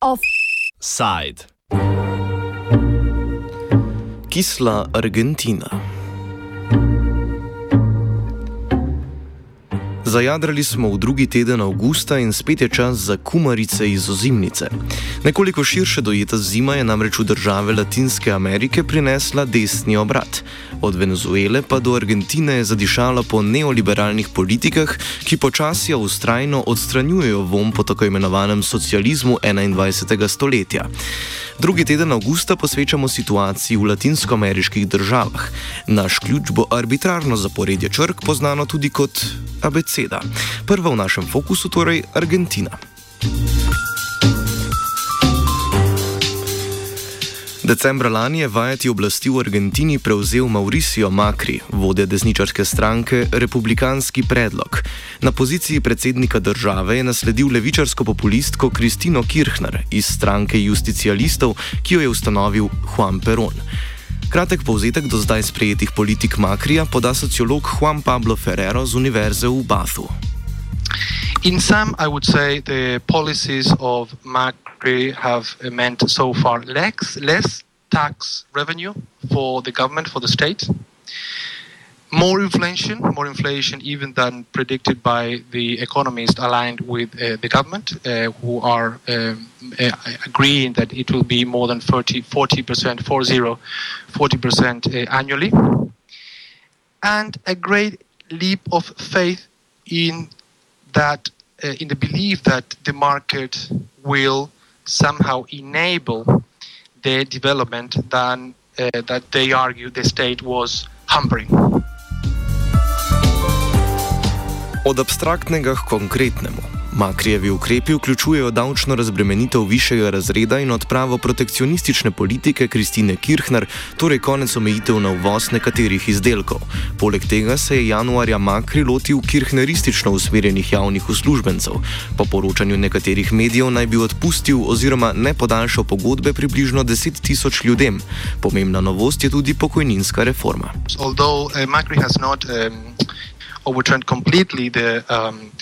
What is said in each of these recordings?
Offside. Kisla Argentina. Zajadrali smo v drugi teden avgusta in spet je čas za kumarice iz ozimnice. Nekoliko širše dojeta zima je namreč v države Latinske Amerike prinesla desni obrat. Od Venezuele pa do Argentine je zadišala po neoliberalnih politikah, ki počasi ustrajno odstranjujejo vom po tako imenovanem socializmu 21. stoletja. Drugi teden avgusta posvečamo situaciji v latinskoameriških državah. Naš ključ bo arbitrarno zaporedje črk, poznano tudi kot abeceda. Prva v našem fokusu torej Argentina. Decembra lani je vajeti oblasti v Argentini prevzel Mauricio Macri, vodja desničarske stranke Republikanski predlog. Na poziciji predsednika države je nasledil levičarsko populistko Kristino Kirchner iz stranke justicialistov, ki jo je ustanovil Juan Perón. Kratek povzetek do zdaj sprejetih politik Makrija poda sociolog Juan Pablo Ferrero z Univerze v Bathu. In some, I would say the policies of Macri have meant so far less, less tax revenue for the government, for the state. More inflation, more inflation even than predicted by the economists aligned with uh, the government, uh, who are um, uh, agreeing that it will be more than 40, 40%, 40, 40% uh, annually. And a great leap of faith in that, uh, in the belief that the market will somehow enable the development than, uh, that they argue the state was hampering. Od abstraktnega k konkretnemu. Makrijevi ukrepi vključujejo davčno razbremenitev višjega razreda in odpravo protekcionistične politike Kristine Kirchner, torej konec omejitev na uvoz nekaterih izdelkov. Poleg tega se je januarja Makri lotil kirchneristično usmerjenih javnih uslužbencev. Po poročanju nekaterih medijev naj bi odpustil oziroma ne podaljšal pogodbe približno 10 tisoč ljudem. Pomembna novost je tudi pokojninska reforma. Although, uh, overturned completely the um,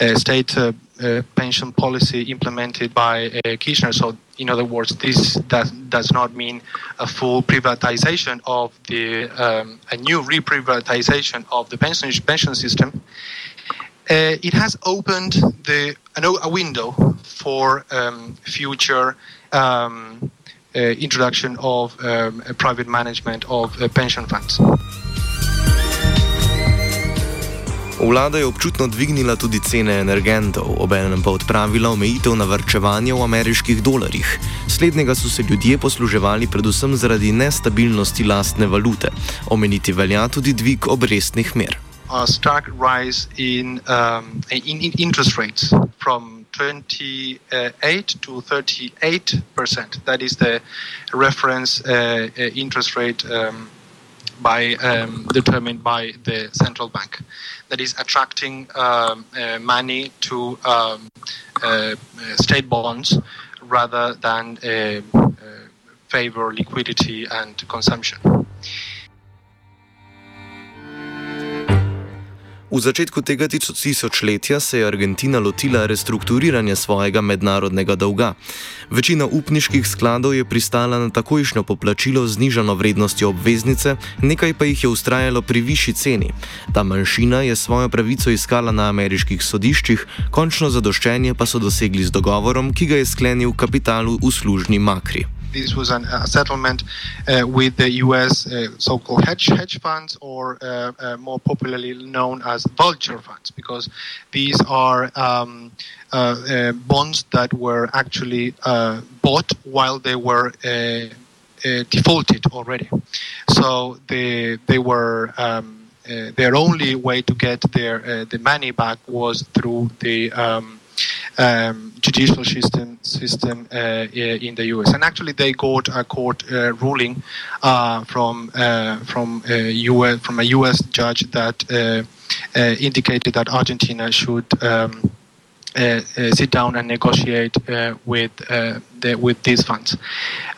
uh, state uh, uh, pension policy implemented by uh, Kirchner. So, in other words, this does, does not mean a full privatization of the um, a new re-privatization of the pension pension system. Uh, it has opened the a window for um, future. Um, uh, introduction of um, private management of pension funds. Vlada je občutno dvignila tudi cene energentov, obenem pa odpravila omejitev na vrčevanje v ameriških dolarjih. Slednjega so se ljudje posluževali predvsem zaradi nestabilnosti lastne valute. Omeniti velja tudi dvig obrestnih mer. A stark rise in, um, in, in interest rates from 28 to 38 percent. That is the reference uh, uh interest rate um, by, um, determined by the central bank. That is attracting um, uh, money to um, uh, state bonds rather than uh, uh, favor liquidity and consumption. V začetku tega tisočletja se je Argentina lotila restrukturiranja svojega mednarodnega dolga. Večina upniških skladov je pristala na takojšnjo poplačilo z nižano vrednostjo obveznice, nekaj pa jih je ustrajalo pri višji ceni. Ta manjšina je svojo pravico iskala na ameriških sodiščih, končno zadoščenje pa so dosegli z dogovorom, ki ga je sklenil kapitalu uslužni Makri. This was an, a settlement uh, with the U.S. Uh, so-called hedge hedge funds, or uh, uh, more popularly known as vulture funds, because these are um, uh, uh, bonds that were actually bought while they were. defaulted already, so they they were um, their only way to get their the money back was through the um, um, judicial system system uh, in the U.S. And actually, they got a court uh, ruling uh, from from US uh, from a U.S. judge that indicated that Argentina should. Um, uh, uh, sit down and negotiate uh, with the, with these funds.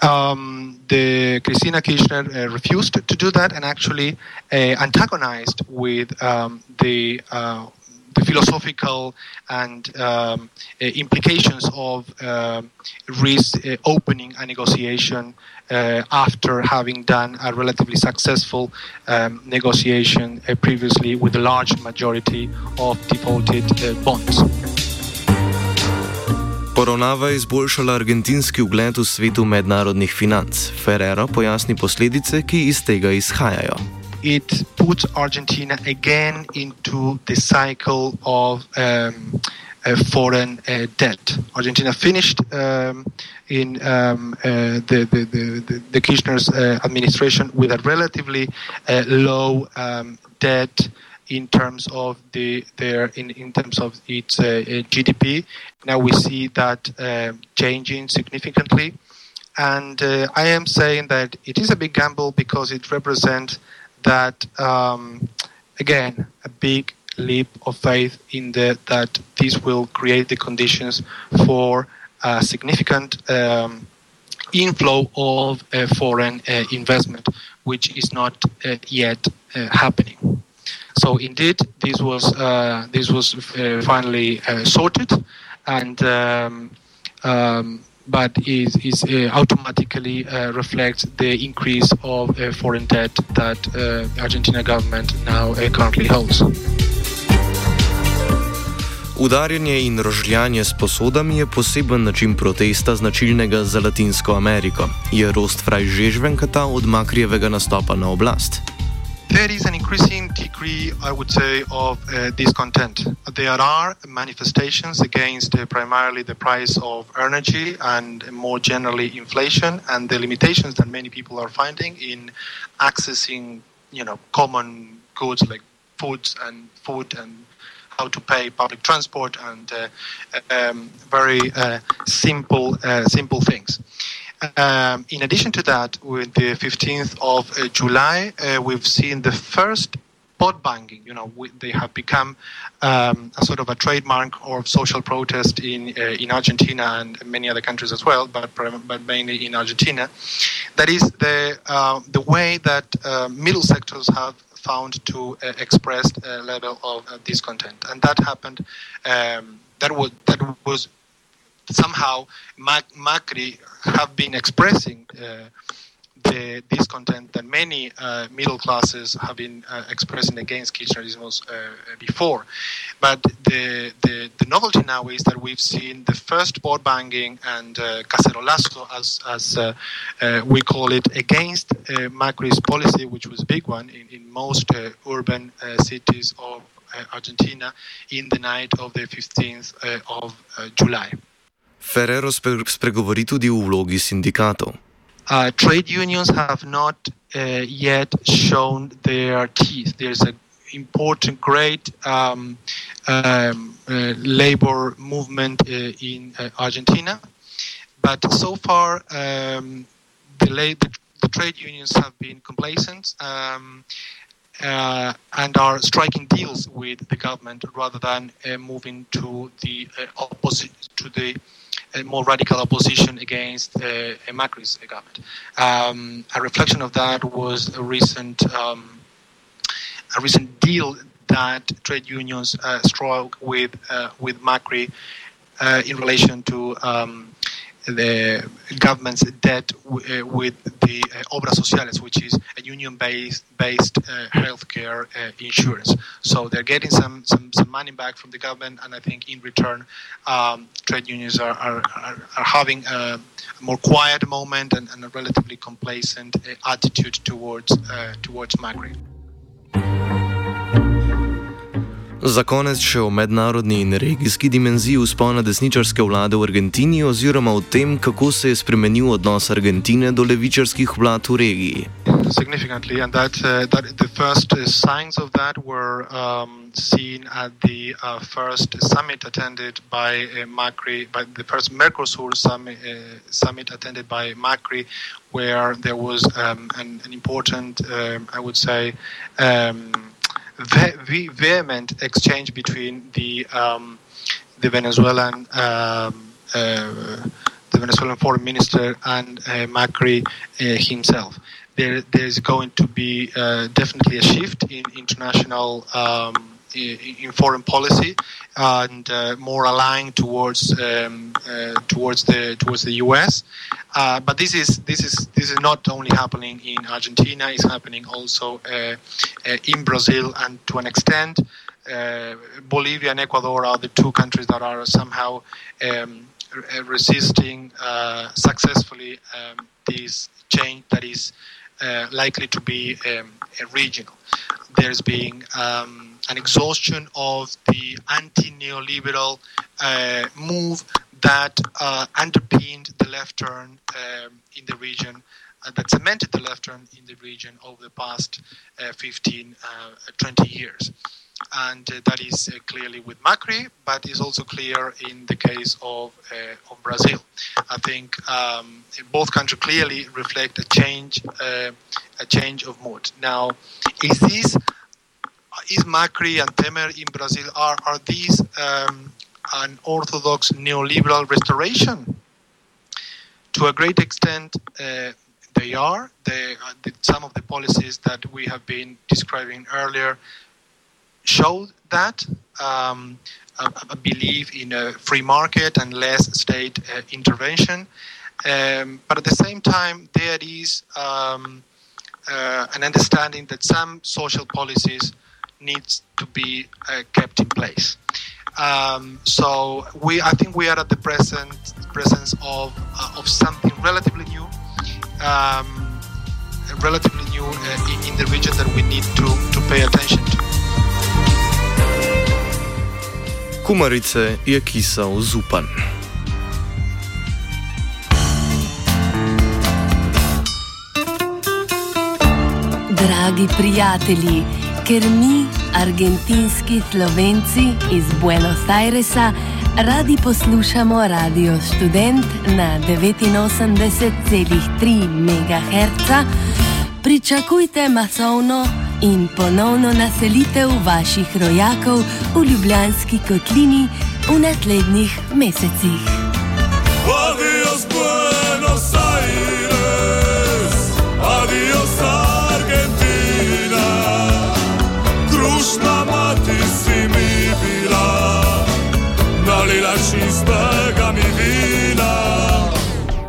Um, the Cristina Kirchner refused to do that and actually antagonized with um, the the philosophical and um, uh, implications of risk uh, opening a negotiation uh, after having done a relatively successful um, negotiation uh, previously with a large majority of defaulted uh, bonds. Poravnava je izboljšala argentinski ugled v svetu mednarodnih financ. Ferrero pojasni posledice, ki iz tega izhajajo. It puts Argentina again into the cycle of um, uh, foreign uh, debt. Argentina finished um, in um, uh, the, the, the, the, Kirchner's uh, administration with a relatively uh, low um, debt in terms of the their in, in terms of its uh, GDP. Now we see that changing significantly. And I am saying that it is a big gamble because it represents that um, again a big leap of faith in the, that this will create the conditions for a significant um, inflow of uh, foreign uh, investment, which is not uh, yet uh, happening. So indeed, this was uh, this was uh, finally sorted, and um, um, but is, is uh, automatically uh, reflects the increase of uh, foreign debt that uh, Argentina government now uh, currently holds. Udarjanje in rožljanje s posodami je poseben način protesta značilnega za Latinsko Ameriko. Je Rostfraj Žežvenkata od Makrijevega nastopa na oblast? There is an increasing degree, I would say, of uh, discontent. There are manifestations against uh, primarily the price of energy and more generally inflation and the limitations that many people are finding in accessing, you know, common goods like foods and food and how to pay public transport and uh, um, very uh, simple uh, simple things. Um, in addition to that, with the 15th of uh, July, uh, we've seen the first pot banging. You know, we, they have become um, a sort of a trademark of social protest in uh, in Argentina and many other countries as well, but but mainly in Argentina. That is the uh, the way that uh, middle sectors have found to uh, express a level of discontent, and that happened. Um, that was that was somehow Mac- Macri have been expressing uh, the discontent that many uh, middle classes have been uh, expressing against Kirchnerism uh, before. But the, the, the, novelty now is that we've seen the first pot banging and uh, cacerolazo, as, as uh, uh, we call it, against Macri's policy, which was a big one in, in most urban cities of Argentina in the night of the 15th of July. Ferrero spregovori tudi o vlogi sindikatov. Uh, trade unions have not uh, yet shown their teeth. There's an important, great um, um, uh, labor movement uh, in uh, Argentina, but so far um, the, the, the, trade unions have been complacent. Um, uh, and are striking deals with the government rather than moving to the opposite to the a more radical opposition against uh, Macri's government. Um, a reflection of that was a recent um, a recent deal that trade unions uh, struck with uh, with Macri in relation to um, the government's debt w- uh, with the uh, Obras Sociales, which is a union-based based uh, healthcare insurance. So they're getting some, some, some money back from the government, and I think in return, um, trade unions are, are, are, are having a, more quiet moment and, and a relatively complacent attitude towards towards Macri. Za konec še o mednarodni in regijski dimenziji vzpona desničarske vlade v Argentini oziroma o tem, kako se je spremenil odnos Argentine do levičarskih vlad v regiji. Significantly, and that, uh, that the first uh, signs of that were um, seen at the uh, first summit attended by uh, Macri, by the first Mercosur summit, uh, summit attended by Macri, where there was um, an, an, important, um, I would say, um, ve- vehement exchange between the um, the Venezuelan. Um, uh, the Venezuelan foreign minister and uh, Macri uh, himself. There, there's going to be definitely a shift in international um, in foreign policy and uh, more aligned towards um, uh, towards the towards the U.S. Uh, but this is this is this is not only happening in Argentina; it's happening also in Brazil and to an extent. Bolivia and Ecuador are the two countries that are somehow um, uh, resisting uh, successfully um, this change that is uh, likely to be um, regional. There's been um, an exhaustion of the anti-neoliberal uh, move that uh, underpinned the left turn um, in the region, uh, that cemented the left turn in the region over the past 15, 20 years and uh, that is uh, clearly with Macri, but is also clear in the case of, uh, of Brazil. I think um, both countries clearly reflect a change, uh, a change of mood. Now, is this is Macri and Temer in Brazil are are these um, an orthodox neoliberal restoration? To a great extent, uh, they are. They, uh, the, some of the policies that we have been describing earlier show that um, a, a, belief in a free market and less state uh, intervention. Um, but at the same time, there is um, uh, an understanding that some social policies needs to be uh, kept in place. Um, so we, I think, we are at the present presence of uh, of something relatively new, um, relatively new uh, in, in the region that we need to to pay attention to. Kumarice je kisal zupan. Dragi prijatelji, ker mi, argentinski slovenci iz Buenos Airesa, radi poslušamo Radio Student na 89,3 MHz, pričakujte masovno in ponovno naselitev vaših rojakov v Ljubljanski kotlini v naslednjih mesecih.